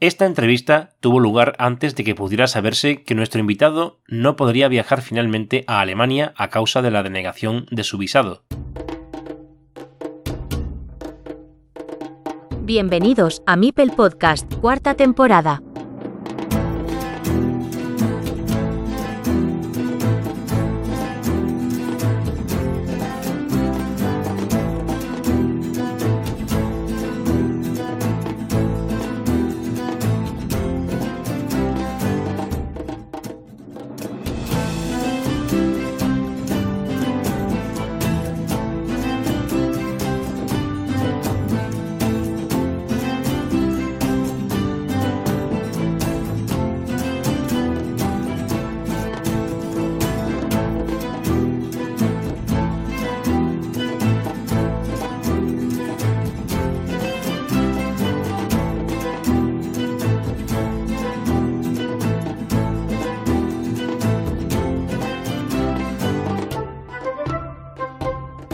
Esta entrevista tuvo lugar antes de que pudiera saberse que nuestro invitado no podría viajar finalmente a Alemania a causa de la denegación de su visado. Bienvenidos a Mipel Podcast, cuarta temporada.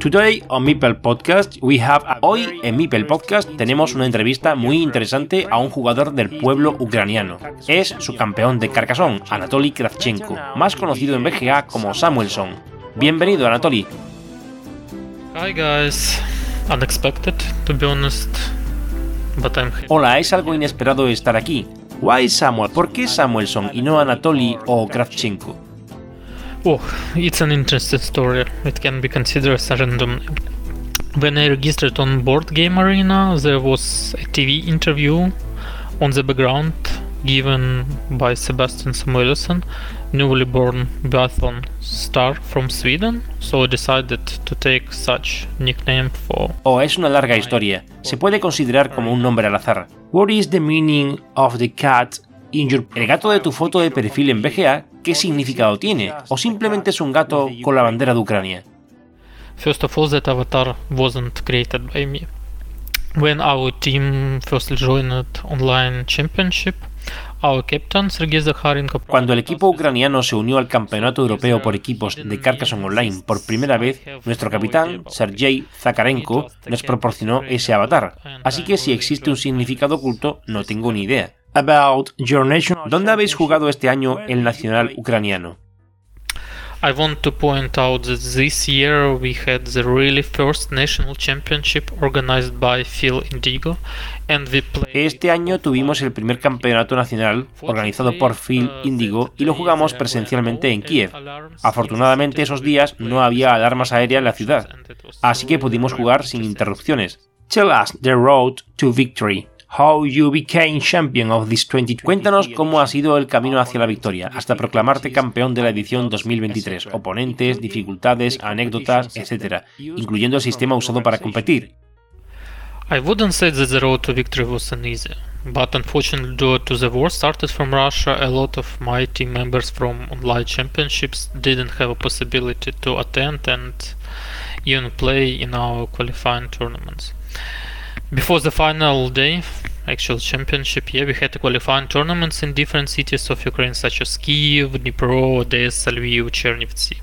Today on Podcast we have hoy en Mipel Podcast tenemos una entrevista muy interesante a un jugador del pueblo ucraniano. Es su campeón de Carcassonne, Anatoly Kravchenko, más conocido en BGA como Samuelson. Bienvenido, Anatoly. Hi guys. Unexpected, to be honest, but I'm here. Hola, es algo inesperado estar aquí. Why Samuel? ¿Por qué Samuelson y no Anatoly o Kravchenko? Oh, it's an interesting story. It can be considered a random. When I registered on Board Game Arena, there was a TV interview on the background given by Sebastian Samuelsson, newly born biathlon star from Sweden, so I decided to take such nickname for. Oh, es una larga historia. Se puede considerar como un nombre al azar. What is the meaning of the cat in your... El gato de tu foto de perfil en BGA qué significado tiene, o simplemente es un gato con la bandera de Ucrania. First of all, that avatar wasn't created by me. When our team first joined online championship, our captain Sergei Zakharenko Cuando el equipo ucraniano se unió al Campeonato Europeo por equipos de Carcassonne Online por primera vez, nuestro capitán, Sergei Zakharenko, nos proporcionó ese avatar. Así que si existe un significado oculto, no tengo ni idea. ¿Dónde habéis jugado este año el nacional ucraniano? I want to point out that this year we had the really first national championship organized by Phil Indigo and we played Este año tuvimos el primer campeonato nacional organizado por Phil Indigo y lo jugamos presencialmente en Kiev. Afortunadamente esos días no había alarmas aéreas en la ciudad, así que pudimos jugar sin interrupciones. Tell us the road to victory. How You Became Champion of this 2020. Cuéntanos cómo ha sido el camino hacia la victoria, hasta proclamarte campeón de la edición 2023, oponentes, dificultades, anécdotas, etc., incluyendo el sistema usado para competir. I wouldn't say that the road to victory was an easy, but unfortunately due to the war started from Russia, a lot of my team members from online championships didn't have a possibility to attend and even play in our qualifying tournaments. Before the final day, actual championship, yeah, we had qualifying tournaments in different cities of Ukraine, such as Kiev, Dnipro, Odessa, Lviv, Chernivtsi.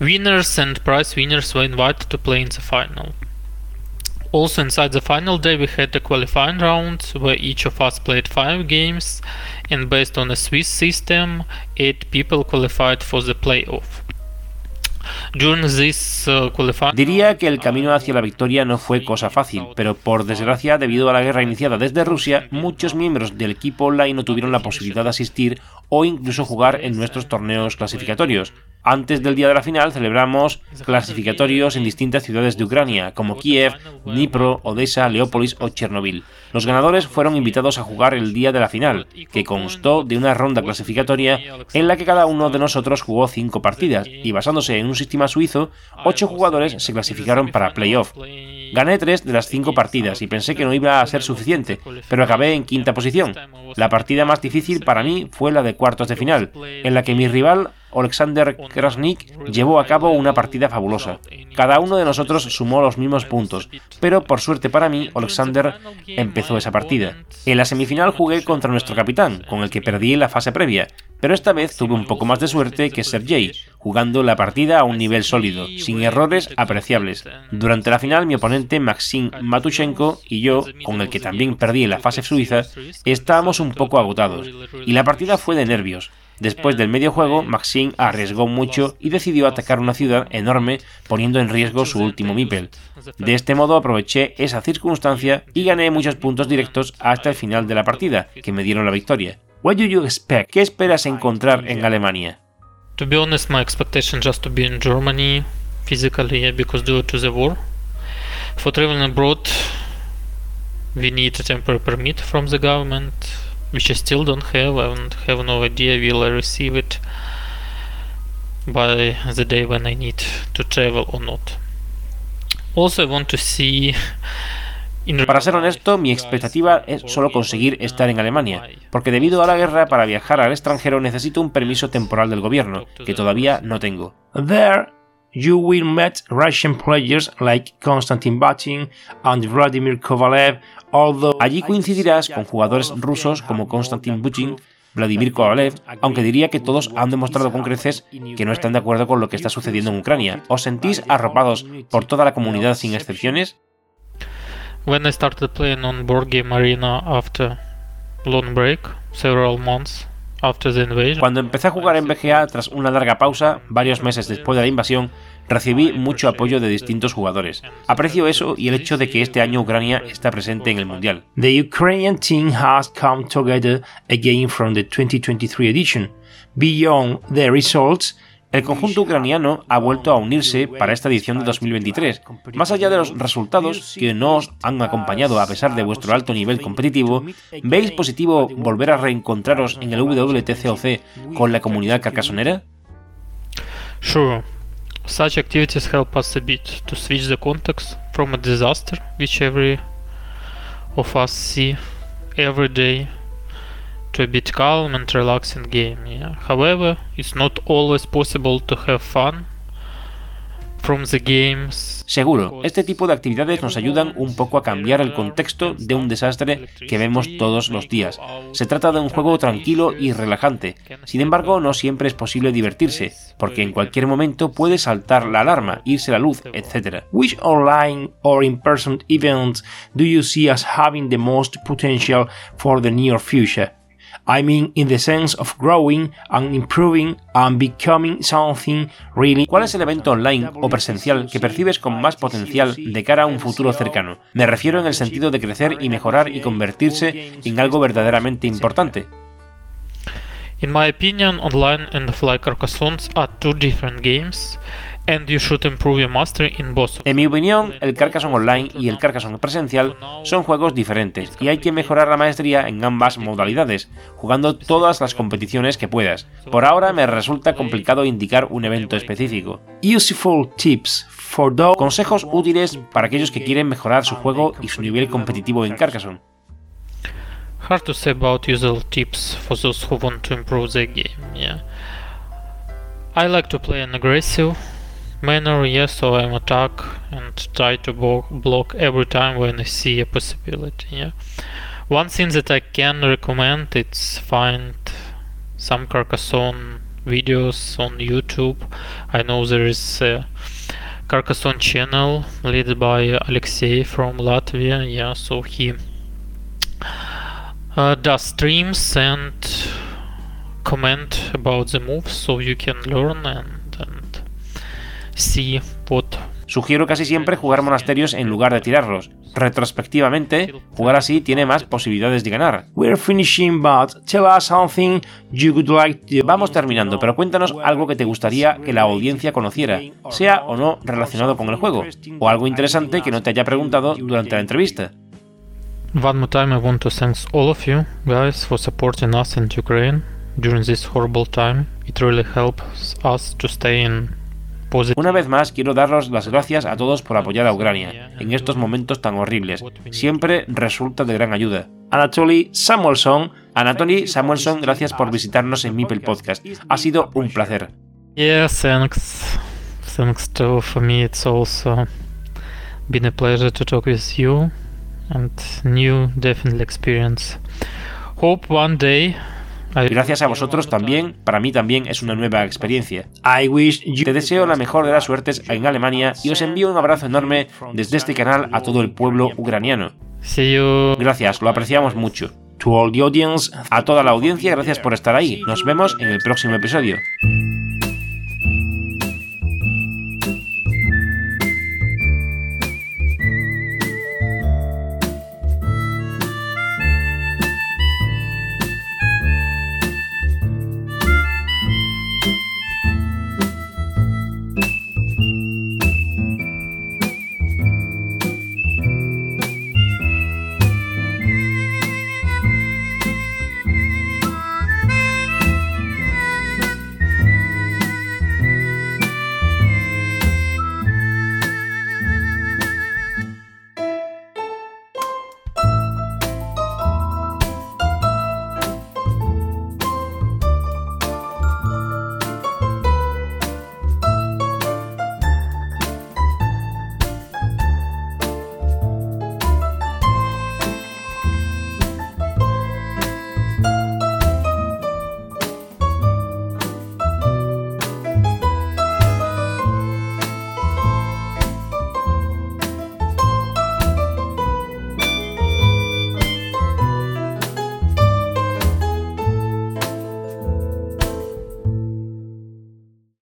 Winners and prize winners were invited to play in the final. Also, inside the final day, we had a qualifying round where each of us played five games, and based on a Swiss system, eight people qualified for the playoff. Uh, Diría que el camino hacia la victoria no fue cosa fácil, pero por desgracia, debido a la guerra iniciada desde Rusia, muchos miembros del equipo online no tuvieron la posibilidad de asistir o incluso jugar en nuestros torneos clasificatorios. Antes del día de la final celebramos clasificatorios en distintas ciudades de Ucrania, como Kiev, Dnipro, Odessa, Leópolis o Chernobyl. Los ganadores fueron invitados a jugar el día de la final, que constó de una ronda clasificatoria en la que cada uno de nosotros jugó cinco partidas, y basándose en un sistema suizo, ocho jugadores se clasificaron para playoff. Gané tres de las cinco partidas y pensé que no iba a ser suficiente, pero acabé en quinta posición. La partida más difícil para mí fue la de cuartos de final, en la que mi rival Alexander Krasnik llevó a cabo una partida fabulosa. Cada uno de nosotros sumó los mismos puntos, pero por suerte para mí, Alexander empezó esa partida. En la semifinal jugué contra nuestro capitán, con el que perdí en la fase previa, pero esta vez tuve un poco más de suerte que Sergei. Jugando la partida a un nivel sólido, sin errores apreciables. Durante la final, mi oponente Maxim Matushenko y yo, con el que también perdí en la fase suiza, estábamos un poco agotados, y la partida fue de nervios. Después del medio juego, Maxim arriesgó mucho y decidió atacar una ciudad enorme poniendo en riesgo su último Mipel. De este modo aproveché esa circunstancia y gané muchos puntos directos hasta el final de la partida, que me dieron la victoria. What do you expect? ¿Qué esperas encontrar en Alemania? To be honest, my expectation just to be in Germany physically yeah, because due to the war. For traveling abroad, we need a temporary permit from the government, which I still don't have and have no idea will I receive it by the day when I need to travel or not. Also, I want to see Para ser honesto, mi expectativa es solo conseguir estar en Alemania, porque debido a la guerra, para viajar al extranjero necesito un permiso temporal del gobierno, que todavía no tengo. There, you will meet Russian players like Konstantin Batin and Vladimir Kovalev, although allí coincidirás con jugadores rusos como Konstantin Butin, Vladimir Kovalev, aunque diría que todos han demostrado con creces que no están de acuerdo con lo que está sucediendo en Ucrania. ¿Os sentís arropados por toda la comunidad sin excepciones? When I started playing on Board Game Arena after long break, several months after the invasion. Cuando empecé a jugar en BGA tras una larga pausa, varios meses después de la invasión, recibí mucho apoyo de distintos jugadores. Aprecio eso y el hecho de que este año Ucrania está presente en el Mundial. The Ukrainian team has come together again from the 2023 edition. Beyond the results, el conjunto ucraniano ha vuelto a unirse para esta edición de 2023. Más allá de los resultados que no os han acompañado a pesar de vuestro alto nivel competitivo, ¿veis positivo volver a reencontraros en el WTCOC con la comunidad carcasonera? Sure. Such activities help us a bit to switch the context from a disaster which every of us see every day to a bit calm and relaxing game. Yeah. However, it's not always possible to have fun from the games. Seguro, este tipo de actividades nos ayudan un poco a cambiar el contexto de un desastre que vemos todos los días. Se trata de un juego tranquilo y relajante. Sin embargo, no siempre es posible divertirse, porque en cualquier momento puede saltar la alarma, irse la luz, etc. Which online or in-person events do you see as having the most potential for the near future? I mean in the sense of growing and improving and becoming something really. ¿Cuál es el evento online o presencial que percibes con más potencial de cara a un futuro cercano? Me refiero en el sentido de crecer y mejorar y convertirse en algo verdaderamente importante. In my opinion, online and Fly Carcassonne are two different games and you should improve your mastery in both. En mi opinión, el Carcassonne Online y el Carcassonne presencial son juegos diferentes y hay que mejorar la maestría en ambas modalidades, jugando todas las competiciones que puedas. Por ahora me resulta complicado indicar un evento específico. Useful tips for those consejos útiles para aquellos que quieren mejorar su juego y su nivel competitivo en Carcassonne. Hard to say about useful tips for those who want to improve their game. Yeah. I like to play an aggressive manner, yes, so I'm attack and try to block every time when I see a possibility. Yeah. One thing that I can recommend it's find some Carcassonne videos on YouTube. I know there is a Carcassonne channel led by Alexei from Latvia. Yeah, so he uh, does streams and comment about the moves, so you can learn and what Sugiero casi siempre jugar monasterios en lugar de tirarlos. Retrospectivamente, jugar así tiene más posibilidades de ganar. We're finishing, but tell us something you would like to... Vamos terminando, pero cuéntanos algo que te gustaría que la audiencia conociera, sea o no relacionado con el juego, o algo interesante que no te haya preguntado durante la entrevista. One more time I want to thank all of you guys for supporting us in Ukraine during this horrible time. It really helps us to stay in Una vez más, quiero daros las gracias a todos por apoyar a Ucrania en estos momentos tan horribles. Siempre resulta de gran ayuda. Anatoly Samuelson, Anatoly Samuelson, gracias por visitarnos en Mipel Podcast. Ha sido un placer. Yeah, thanks. Thanks to for me it's also been a pleasure to talk with you and new definitely experience. Hope one day Gracias a vosotros también, para mí también es una nueva experiencia. Te deseo la mejor de las suertes en Alemania y os envío un abrazo enorme desde este canal a todo el pueblo ucraniano. You. Gracias, lo apreciamos mucho. To all the audience, a toda la audiencia, gracias por estar ahí. Nos vemos en el próximo episodio.